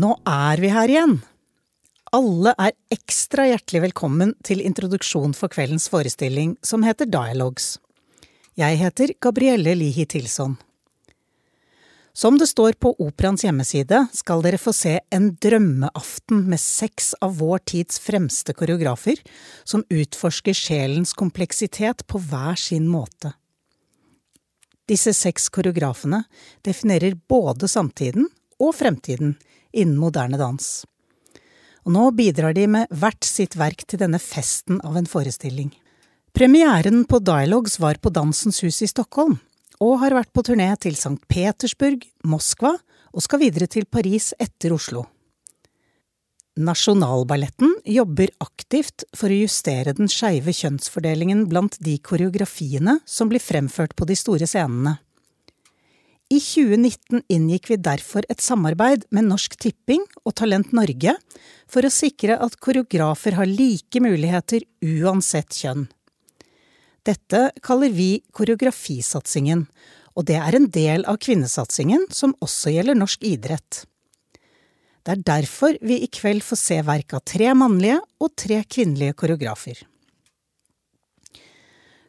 Nå er vi her igjen! Alle er ekstra hjertelig velkommen til introduksjon for kveldens forestilling, som heter Dialogues. Jeg heter Gabrielle Lihi Tilson. Som det står på operaens hjemmeside, skal dere få se en drømmeaften med seks av vår tids fremste koreografer, som utforsker sjelens kompleksitet på hver sin måte. Disse seks koreografene definerer både samtiden og fremtiden innen moderne dans og nå bidrar de med hvert sitt verk til denne festen av en forestilling. Premieren på Dialogues var på Dansens Hus i Stockholm, og har vært på turné til St. Petersburg, Moskva og skal videre til Paris etter Oslo. Nasjonalballetten jobber aktivt for å justere den skeive kjønnsfordelingen blant de koreografiene som blir fremført på de store scenene. I 2019 inngikk vi derfor et samarbeid med Norsk Tipping og Talent Norge for å sikre at koreografer har like muligheter uansett kjønn. Dette kaller vi koreografisatsingen, og det er en del av kvinnesatsingen som også gjelder norsk idrett. Det er derfor vi i kveld får se verk av tre mannlige og tre kvinnelige koreografer.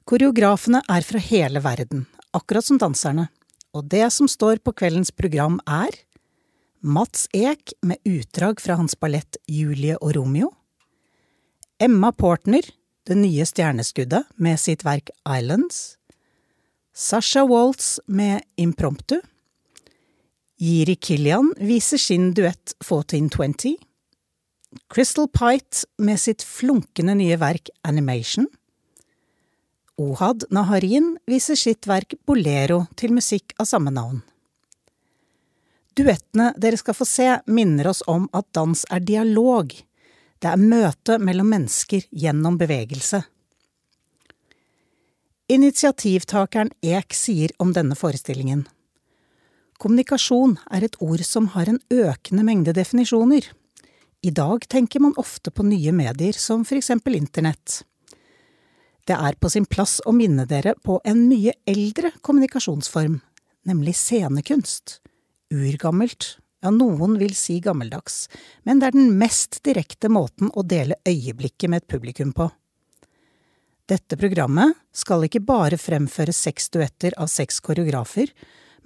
Koreografene er fra hele verden, akkurat som danserne og det som står på kveldens program er Mats Eek med utdrag fra hans ballett Julie og Romeo, Emma Portner, det nye stjerneskuddet, med sitt verk Islands, Sasha Waltz med Impromptu, Jiri Killian viser sin duett 1420, Crystal Pite med sitt flunkende nye verk Animation, Ohad Naharin viser sitt verk Bolero til musikk av samme navn. Duettene dere skal få se, minner oss om at dans er dialog. Det er møte mellom mennesker gjennom bevegelse. Initiativtakeren Ek sier om denne forestillingen. Kommunikasjon er et ord som har en økende mengde definisjoner. I dag tenker man ofte på nye medier som for eksempel internett. Det er på sin plass å minne dere på en mye eldre kommunikasjonsform, nemlig scenekunst. Urgammelt, ja, noen vil si gammeldags, men det er den mest direkte måten å dele øyeblikket med et publikum på. Dette programmet skal ikke bare fremføre seks duetter av seks koreografer,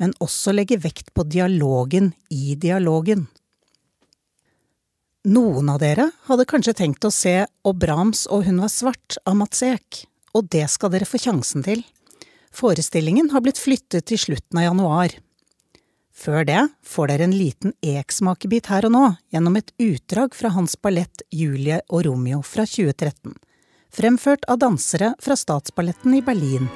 men også legge vekt på dialogen i dialogen. Noen av dere hadde kanskje tenkt å se Og Brahms og Hun var svart av Mats Ek, og det skal dere få sjansen til. Forestillingen har blitt flyttet til slutten av januar. Før det får dere en liten Ek-smakebit her og nå gjennom et utdrag fra hans ballett Julie og Romeo fra 2013, fremført av dansere fra Statsballetten i Berlin.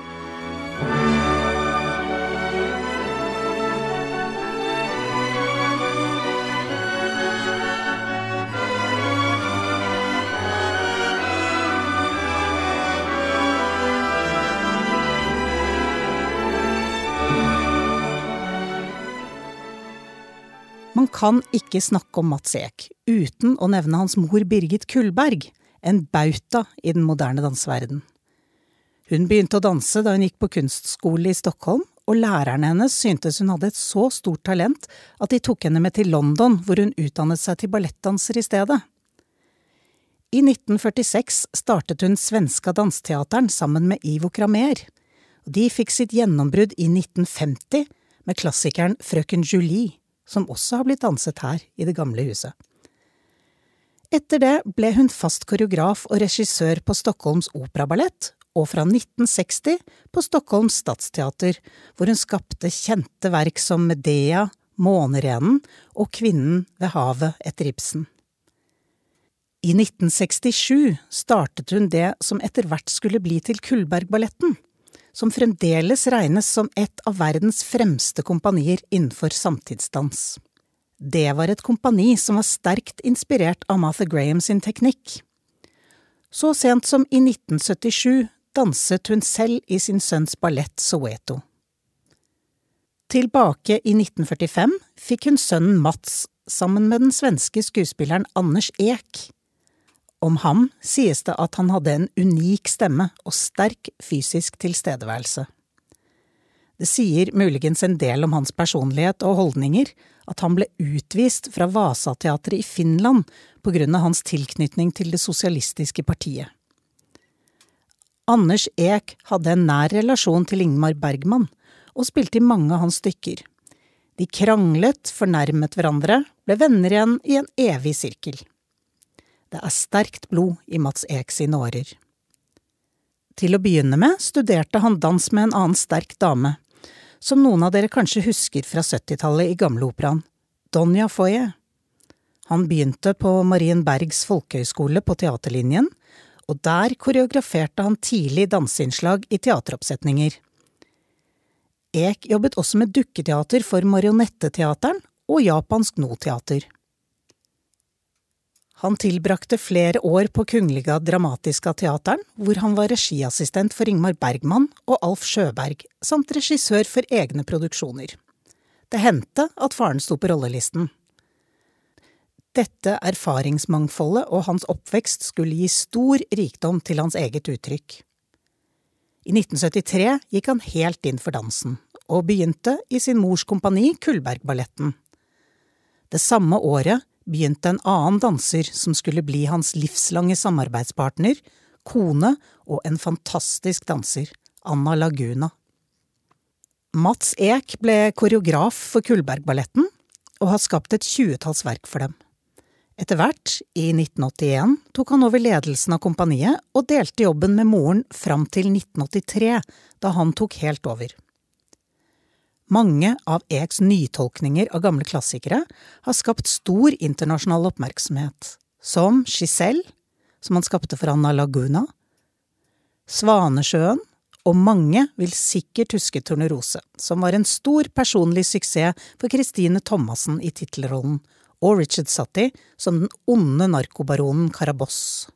Kan ikke snakke om Mats Ek uten å nevne hans mor Birgit Kullberg, en bauta i den moderne danseverden. Hun begynte å danse da hun gikk på kunstskole i Stockholm, og lærerne hennes syntes hun hadde et så stort talent at de tok henne med til London, hvor hun utdannet seg til ballettdanser i stedet. I 1946 startet hun Svenska Dansteateren sammen med Ivo Kramer, de fikk sitt gjennombrudd i 1950 med klassikeren Frøken Julie som også har blitt danset her i det gamle huset. Etter det ble hun fast koreograf og regissør på Stockholms operaballett, og fra 1960 på Stockholms stadsteater, hvor hun skapte kjente verk som Medea, Månerenen og Kvinnen ved havet etter Ibsen. I 1967 startet hun det som etter hvert skulle bli til Kullbergballetten som fremdeles regnes som et av verdens fremste kompanier innenfor samtidsdans. Det var et kompani som var sterkt inspirert av Martha Graham sin teknikk. Så sent som i 1977 danset hun selv i sin sønns ballett Soweto. Tilbake i 1945 fikk hun sønnen Mats sammen med den svenske skuespilleren Anders Eek om ham sies det at han hadde en unik stemme og sterk fysisk tilstedeværelse. Det sier muligens en del om hans personlighet og holdninger at han ble utvist fra Vasateatret i Finland på grunn av hans tilknytning til det sosialistiske partiet. Anders Eek hadde en nær relasjon til Ingmar Bergman, og spilte i mange av hans stykker. De kranglet, fornærmet hverandre, ble venner igjen i en evig sirkel. Det er sterkt blod i Mats Eek sine årer. Til å begynne med studerte han dans med en annen sterk dame, som noen av dere kanskje husker fra 70-tallet i Gamleoperaen, Donja Foye. Han begynte på Marienbergs folkehøgskole på teaterlinjen, og der koreograferte han tidlig danseinnslag i teateroppsetninger. Eek jobbet også med dukketeater for Marionetteteateren og japansk no-teater. Han tilbrakte flere år på Kungliga Dramatiska Teateren, hvor han var regiassistent for Ingmar Bergman og Alf Sjøberg, samt regissør for egne produksjoner. Det hendte at faren sto på rollelisten. Dette erfaringsmangfoldet og hans oppvekst skulle gi stor rikdom til hans eget uttrykk. I 1973 gikk han helt inn for dansen, og begynte i sin mors kompani Kullbergballetten. Det samme året begynte en annen danser som skulle bli hans livslange samarbeidspartner, kone og en fantastisk danser, Anna Laguna. Mats Eek ble koreograf for Kullbergballetten og har skapt et tjuetalls verk for dem. Etter hvert, i 1981, tok han over ledelsen av kompaniet og delte jobben med moren fram til 1983, da han tok helt over. Mange av Eks nytolkninger av gamle klassikere har skapt stor internasjonal oppmerksomhet, som Giselle, som han skapte for Anna Laguna, Svanesjøen, og mange vil sikkert huske Tornerose, som var en stor personlig suksess for Christine Thomassen i tittelrollen, og Richard Sutty som den onde narkobaronen Karaboss.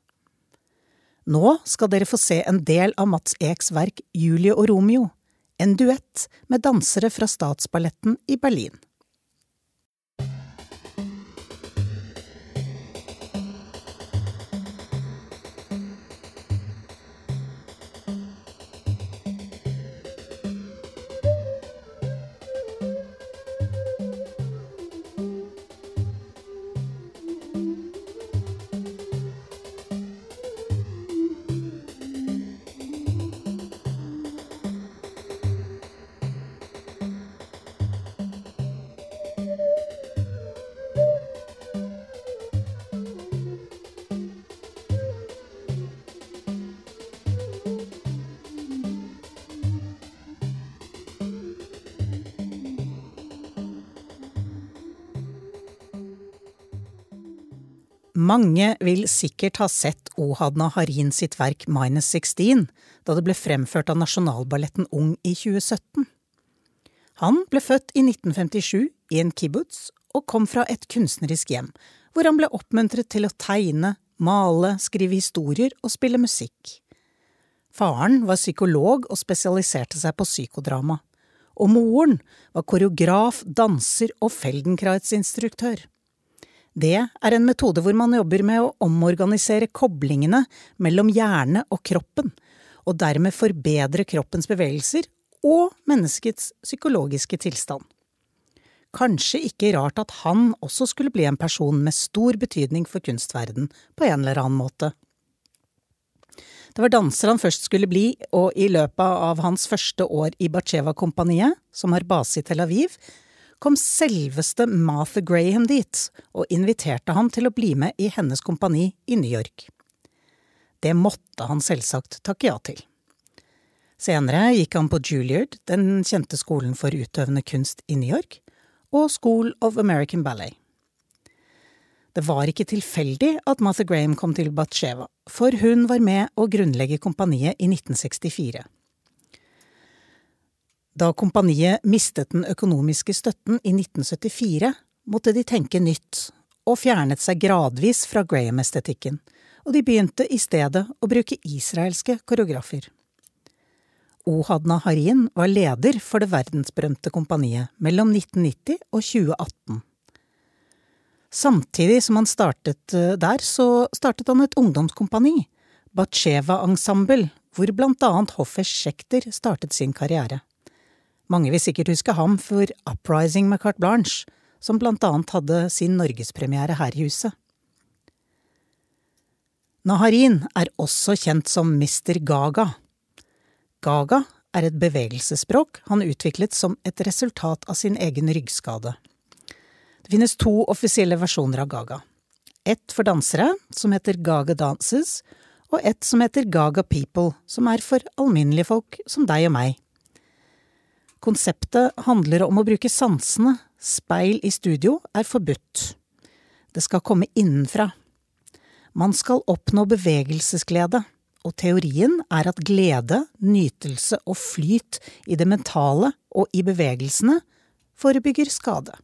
Nå skal dere få se en del av Mats Eks verk Julie og Romeo, en duett med dansere fra Statsballetten i Berlin. Mange vil sikkert ha sett Ohadna Harin sitt verk Minus 16 da det ble fremført av Nasjonalballetten Ung i 2017. Han ble født i 1957 i en kibbutz og kom fra et kunstnerisk hjem, hvor han ble oppmuntret til å tegne, male, skrive historier og spille musikk. Faren var psykolog og spesialiserte seg på psykodrama, og moren var koreograf, danser og Feldenkrais-instruktør. Det er en metode hvor man jobber med å omorganisere koblingene mellom hjerne og kroppen, og dermed forbedre kroppens bevegelser og menneskets psykologiske tilstand. Kanskje ikke rart at han også skulle bli en person med stor betydning for kunstverden på en eller annen måte. Det var danser han først skulle bli, og i løpet av hans første år i Batsjeva-kompaniet, som har base i Tel Aviv, kom selveste Martha Graham dit og inviterte ham til å bli med i hennes kompani i New York. Det måtte han selvsagt takke ja til. Senere gikk han på Juilliard, den kjente skolen for utøvende kunst i New York, og School of American Ballet. Det var ikke tilfeldig at Martha Graham kom til Batsheva, for hun var med å grunnlegge kompaniet i 1964. Da kompaniet mistet den økonomiske støtten i 1974, måtte de tenke nytt, og fjernet seg gradvis fra Graham-estetikken, og de begynte i stedet å bruke israelske koreografer. Ohadna Harin var leder for det verdensberømte kompaniet mellom 1990 og 2018. Samtidig som han startet eh, der, så startet han et ungdomskompani, Batsheva Ensemble, hvor blant annet Hoffers Schekter startet sin karriere. Mange vil sikkert huske ham for Uprising med Carte Blanche, som blant annet hadde sin norgespremiere her i huset. Naharin er også kjent som Mr. Gaga. Gaga er et bevegelsesspråk han utviklet som et resultat av sin egen ryggskade. Det finnes to offisielle versjoner av Gaga. Ett for dansere, som heter Gaga Dances, og ett som heter Gaga People, som er for alminnelige folk som deg og meg. Konseptet handler om å bruke sansene, speil i studio er forbudt. Det skal komme innenfra. Man skal oppnå bevegelsesglede, og teorien er at glede, nytelse og flyt i det mentale og i bevegelsene forebygger skade.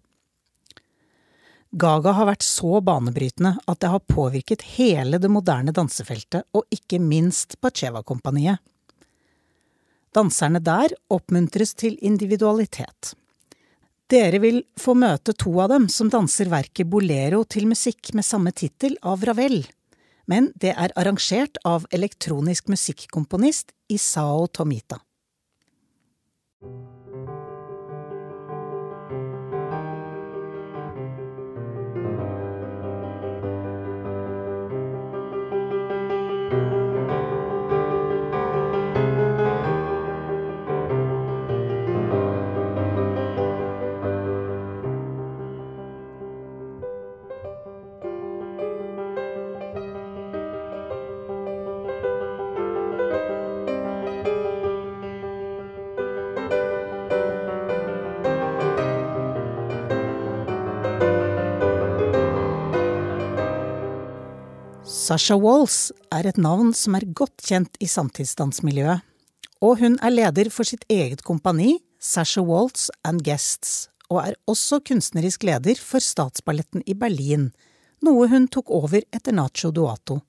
Gaga har vært så banebrytende at det har påvirket hele det moderne dansefeltet, og ikke minst Pacheva-kompaniet. Danserne der oppmuntres til individualitet. Dere vil få møte to av dem som danser verket Bolero til musikk med samme tittel av Ravel, men det er arrangert av elektronisk musikkomponist Isao Tomita. Sasha Walls er et navn som er godt kjent i samtidsdansmiljøet, og hun er leder for sitt eget kompani, Sasha Waltz and Guests, og er også kunstnerisk leder for Statsballetten i Berlin, noe hun tok over etter Nacho Duato.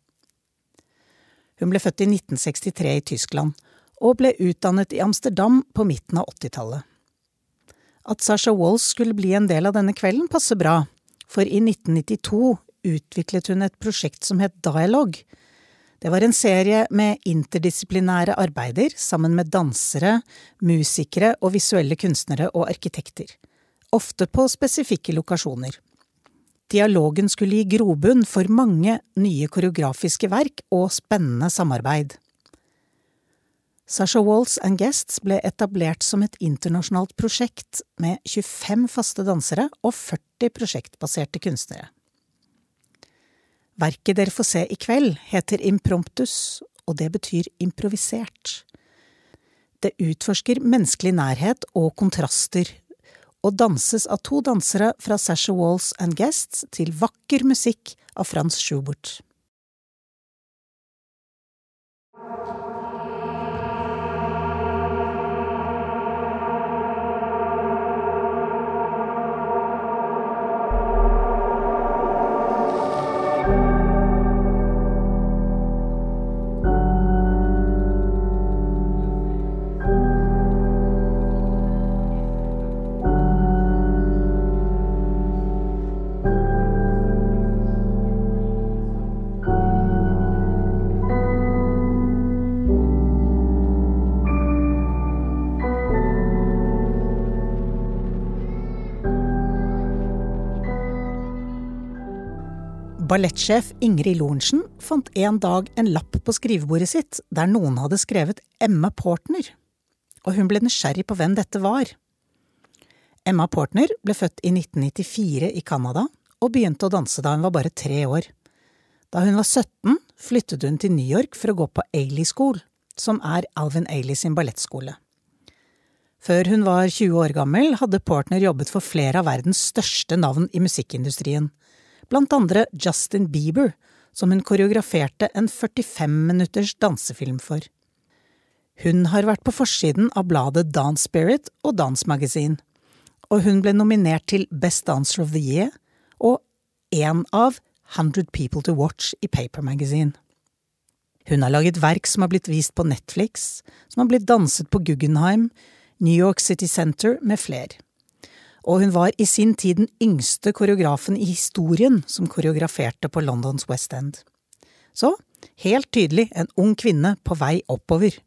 Hun ble født i 1963 i Tyskland, og ble utdannet i Amsterdam på midten av 80-tallet. At Sasha Walls skulle bli en del av denne kvelden, passer bra, for i 1992 utviklet hun et prosjekt som het Dialog. Det var en serie med interdisiplinære arbeider sammen med dansere, musikere og visuelle kunstnere og arkitekter. Ofte på spesifikke lokasjoner. Dialogen skulle gi grobunn for mange nye koreografiske verk og spennende samarbeid. Sasha Walls and Guests ble etablert som et internasjonalt prosjekt med 25 faste dansere og 40 prosjektbaserte kunstnere. Verket dere får se i kveld, heter Impromptus, og det betyr improvisert. Det utforsker menneskelig nærhet og kontraster, og danses av to dansere fra Sasha Walls and Guests til vakker musikk av Frans Schubert. Ballettsjef Ingrid Lorentzen fant en dag en lapp på skrivebordet sitt der noen hadde skrevet Emma Portner, og hun ble nysgjerrig på hvem dette var. Emma Portner ble født i 1994 i Canada og begynte å danse da hun var bare tre år. Da hun var 17, flyttet hun til New York for å gå på Ailey School, som er Alvin Ailey sin ballettskole. Før hun var 20 år gammel, hadde Portner jobbet for flere av verdens største navn i musikkindustrien, blant andre Justin Bieber, som hun koreograferte en 45 minutters dansefilm for. Hun har vært på forsiden av bladet Dance Spirit og Dance Magazine, og hun ble nominert til Best Dancer of the Year og en av 100 People to Watch i Paper Magazine. Hun har laget verk som har blitt vist på Netflix, som har blitt danset på Guggenheim, New York City Center med flere og hun var i sin tid den yngste koreografen i historien som koreograferte på Londons West End. Så helt tydelig en ung kvinne på vei oppover.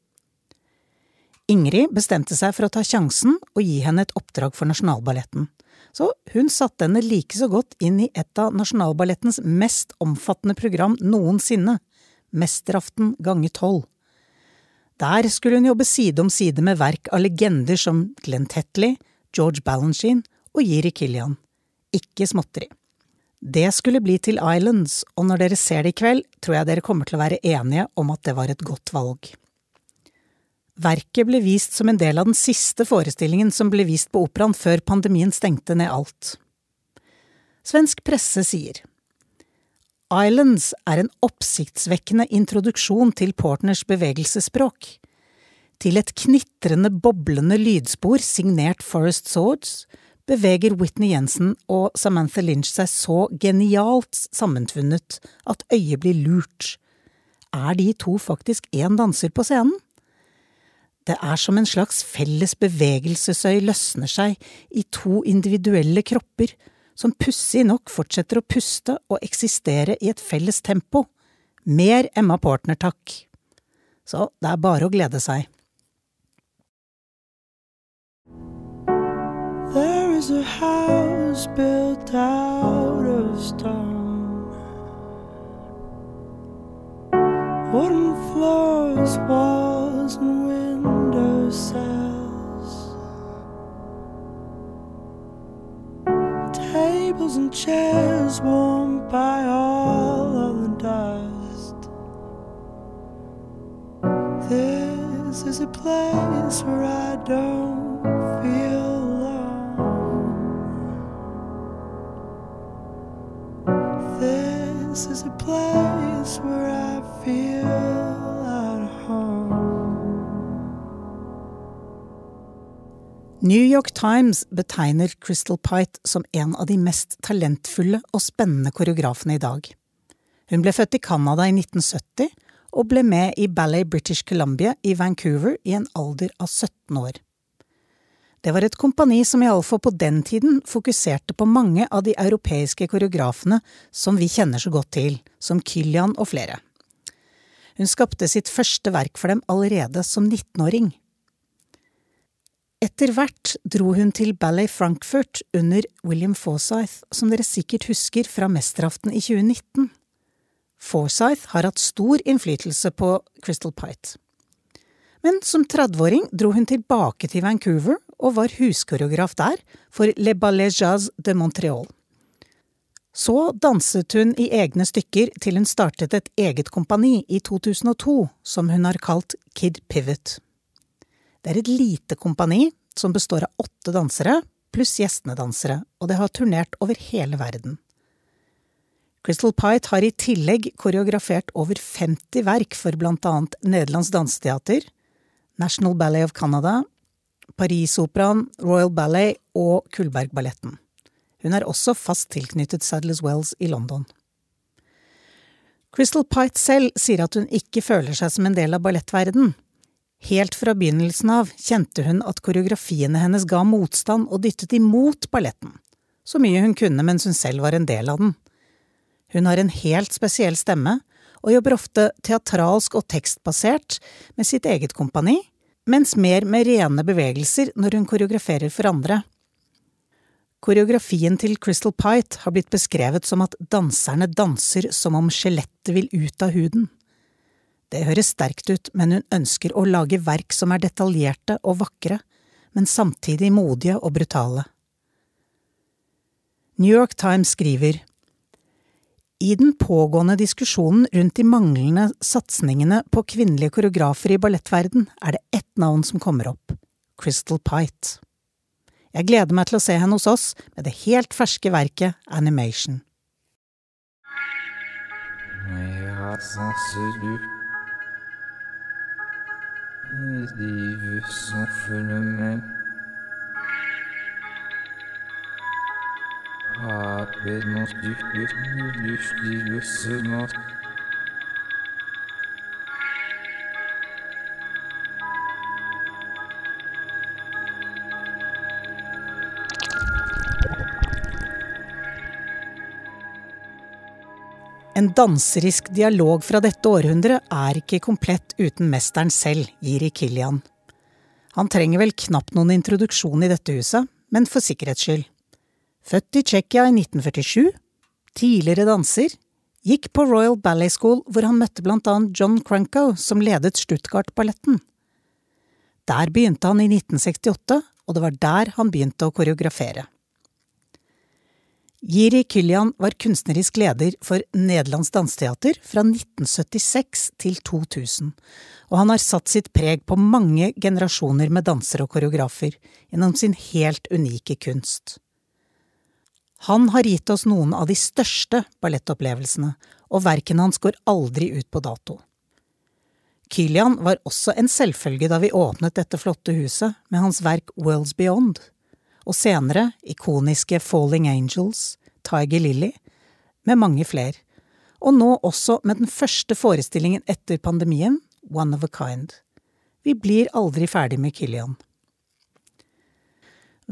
Ingrid bestemte seg for å ta sjansen og gi henne et oppdrag for Nasjonalballetten. Så hun satte henne like så godt inn i et av Nasjonalballettens mest omfattende program noensinne, Mesteraften gange tolv. Der skulle hun jobbe side om side med verk av legender som Glenn Tetley, George Balanchine og Jiri Killian. Ikke småtteri. Det skulle bli til Islands, og når dere ser det i kveld, tror jeg dere kommer til å være enige om at det var et godt valg. Verket ble vist som en del av den siste forestillingen som ble vist på operaen før pandemien stengte ned alt. Svensk presse sier Islands er en oppsiktsvekkende introduksjon til Portners bevegelsesspråk. Til et knitrende, boblende lydspor signert Forest Swords beveger Whitney Jensen og Samantha Lynch seg så genialt sammenfunnet at øyet blir lurt. Er de to faktisk én danser på scenen? Det er som en slags felles bevegelsesøy løsner seg i to individuelle kropper, som pussig nok fortsetter å puste og eksistere i et felles tempo. Mer Emma Portner, takk. Så det er bare å glede seg. There is a house built out of stone Wooden floors, walls and windows cells. Tables and chairs warmed by all of the dust. This is a place where I don't place where I feel. New York Times betegner Crystal Pite som en av de mest talentfulle og spennende koreografene i dag. Hun ble født i Canada i 1970 og ble med i Ballet British Columbia i Vancouver i en alder av 17 år. Det var et kompani som iallfall på den tiden fokuserte på mange av de europeiske koreografene som vi kjenner så godt til, som Kyllian og flere. Hun skapte sitt første verk for dem allerede som 19-åring. Etter hvert dro hun til Ballet Frankfurt under William Forsyth, som dere sikkert husker fra Mesteraften i 2019. Forsyth har hatt stor innflytelse på Crystal Pite. Men som 30-åring dro hun tilbake til Vancouver og var huskoreograf der for Le Ballet Jazz de Montreal. Så danset hun i egne stykker til hun startet et eget kompani i 2002 som hun har kalt Kid Pivot. Det er et lite kompani som består av åtte dansere pluss gjestedansere, og det har turnert over hele verden. Crystal Pite har i tillegg koreografert over 50 verk for blant annet Nederlands Danseteater, National Ballet of Canada, Parisoperaen, Royal Ballet og Kullbergballetten. Hun er også fast tilknyttet Sadler's Wells i London. Crystal Pite selv sier at hun ikke føler seg som en del av ballettverdenen. Helt fra begynnelsen av kjente hun at koreografiene hennes ga motstand og dyttet imot balletten, så mye hun kunne mens hun selv var en del av den. Hun har en helt spesiell stemme, og jobber ofte teatralsk og tekstbasert med sitt eget kompani, mens mer med rene bevegelser når hun koreograferer for andre. Koreografien til Crystal Pite har blitt beskrevet som at danserne danser som om skjelettet vil ut av huden. Det høres sterkt ut, men hun ønsker å lage verk som er detaljerte og vakre, men samtidig modige og brutale. New York Times skriver I den pågående diskusjonen rundt de manglende satsingene på kvinnelige koreografer i ballettverden er det ett navn som kommer opp – Crystal Pite. Jeg gleder meg til å se henne hos oss med det helt ferske verket Animation. Ja, Les vœux sont même. En danserisk dialog fra dette århundret er ikke komplett uten mesteren selv, Jiri Kilian. Han trenger vel knapt noen introduksjon i dette huset, men for sikkerhets skyld. Født i Tsjekkia i 1947, tidligere danser, gikk på Royal Ballet School hvor han møtte blant annet John Crunko, som ledet Stuttgart-balletten. Der begynte han i 1968, og det var der han begynte å koreografere. Jiri Kyljan var kunstnerisk leder for Nederlands Dansteater fra 1976 til 2000, og han har satt sitt preg på mange generasjoner med dansere og koreografer gjennom sin helt unike kunst. Han har gitt oss noen av de største ballettopplevelsene, og verkene hans går aldri ut på dato. Kylian var også en selvfølge da vi åpnet dette flotte huset med hans verk Worlds Beyond og senere ikoniske Falling Angels, Tiger Lily, med mange flere, og nå også med den første forestillingen etter pandemien, One of a Kind. Vi blir aldri ferdig med Killian.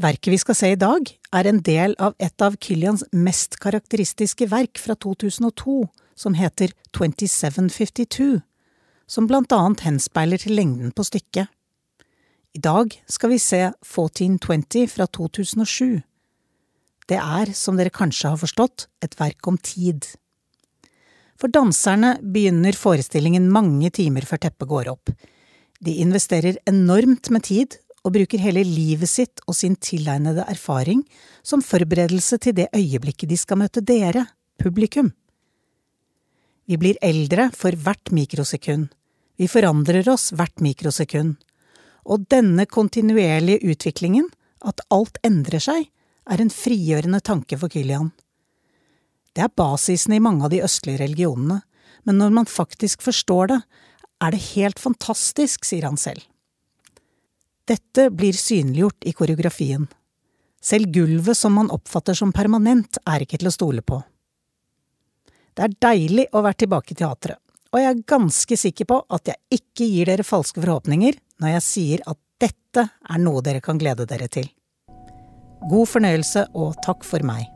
Verket vi skal se i dag, er en del av et av Killians mest karakteristiske verk fra 2002, som heter 2752, som blant annet henspeiler til lengden på stykket. I dag skal vi se 1420 fra 2007. Det er, som dere kanskje har forstått, et verk om tid. For danserne begynner forestillingen mange timer før teppet går opp. De investerer enormt med tid og bruker hele livet sitt og sin tilegnede erfaring som forberedelse til det øyeblikket de skal møte dere, publikum. Vi blir eldre for hvert mikrosekund. Vi forandrer oss hvert mikrosekund. Og denne kontinuerlige utviklingen, at alt endrer seg, er en frigjørende tanke for Kylian. Det er basisen i mange av de østlige religionene, men når man faktisk forstår det, er det helt fantastisk, sier han selv. Dette blir synliggjort i koreografien. Selv gulvet som man oppfatter som permanent, er ikke til å stole på. Det er deilig å være tilbake i teatret, og jeg er ganske sikker på at jeg ikke gir dere falske forhåpninger når jeg sier at dette er noe dere kan glede dere til. God fornøyelse og takk for meg.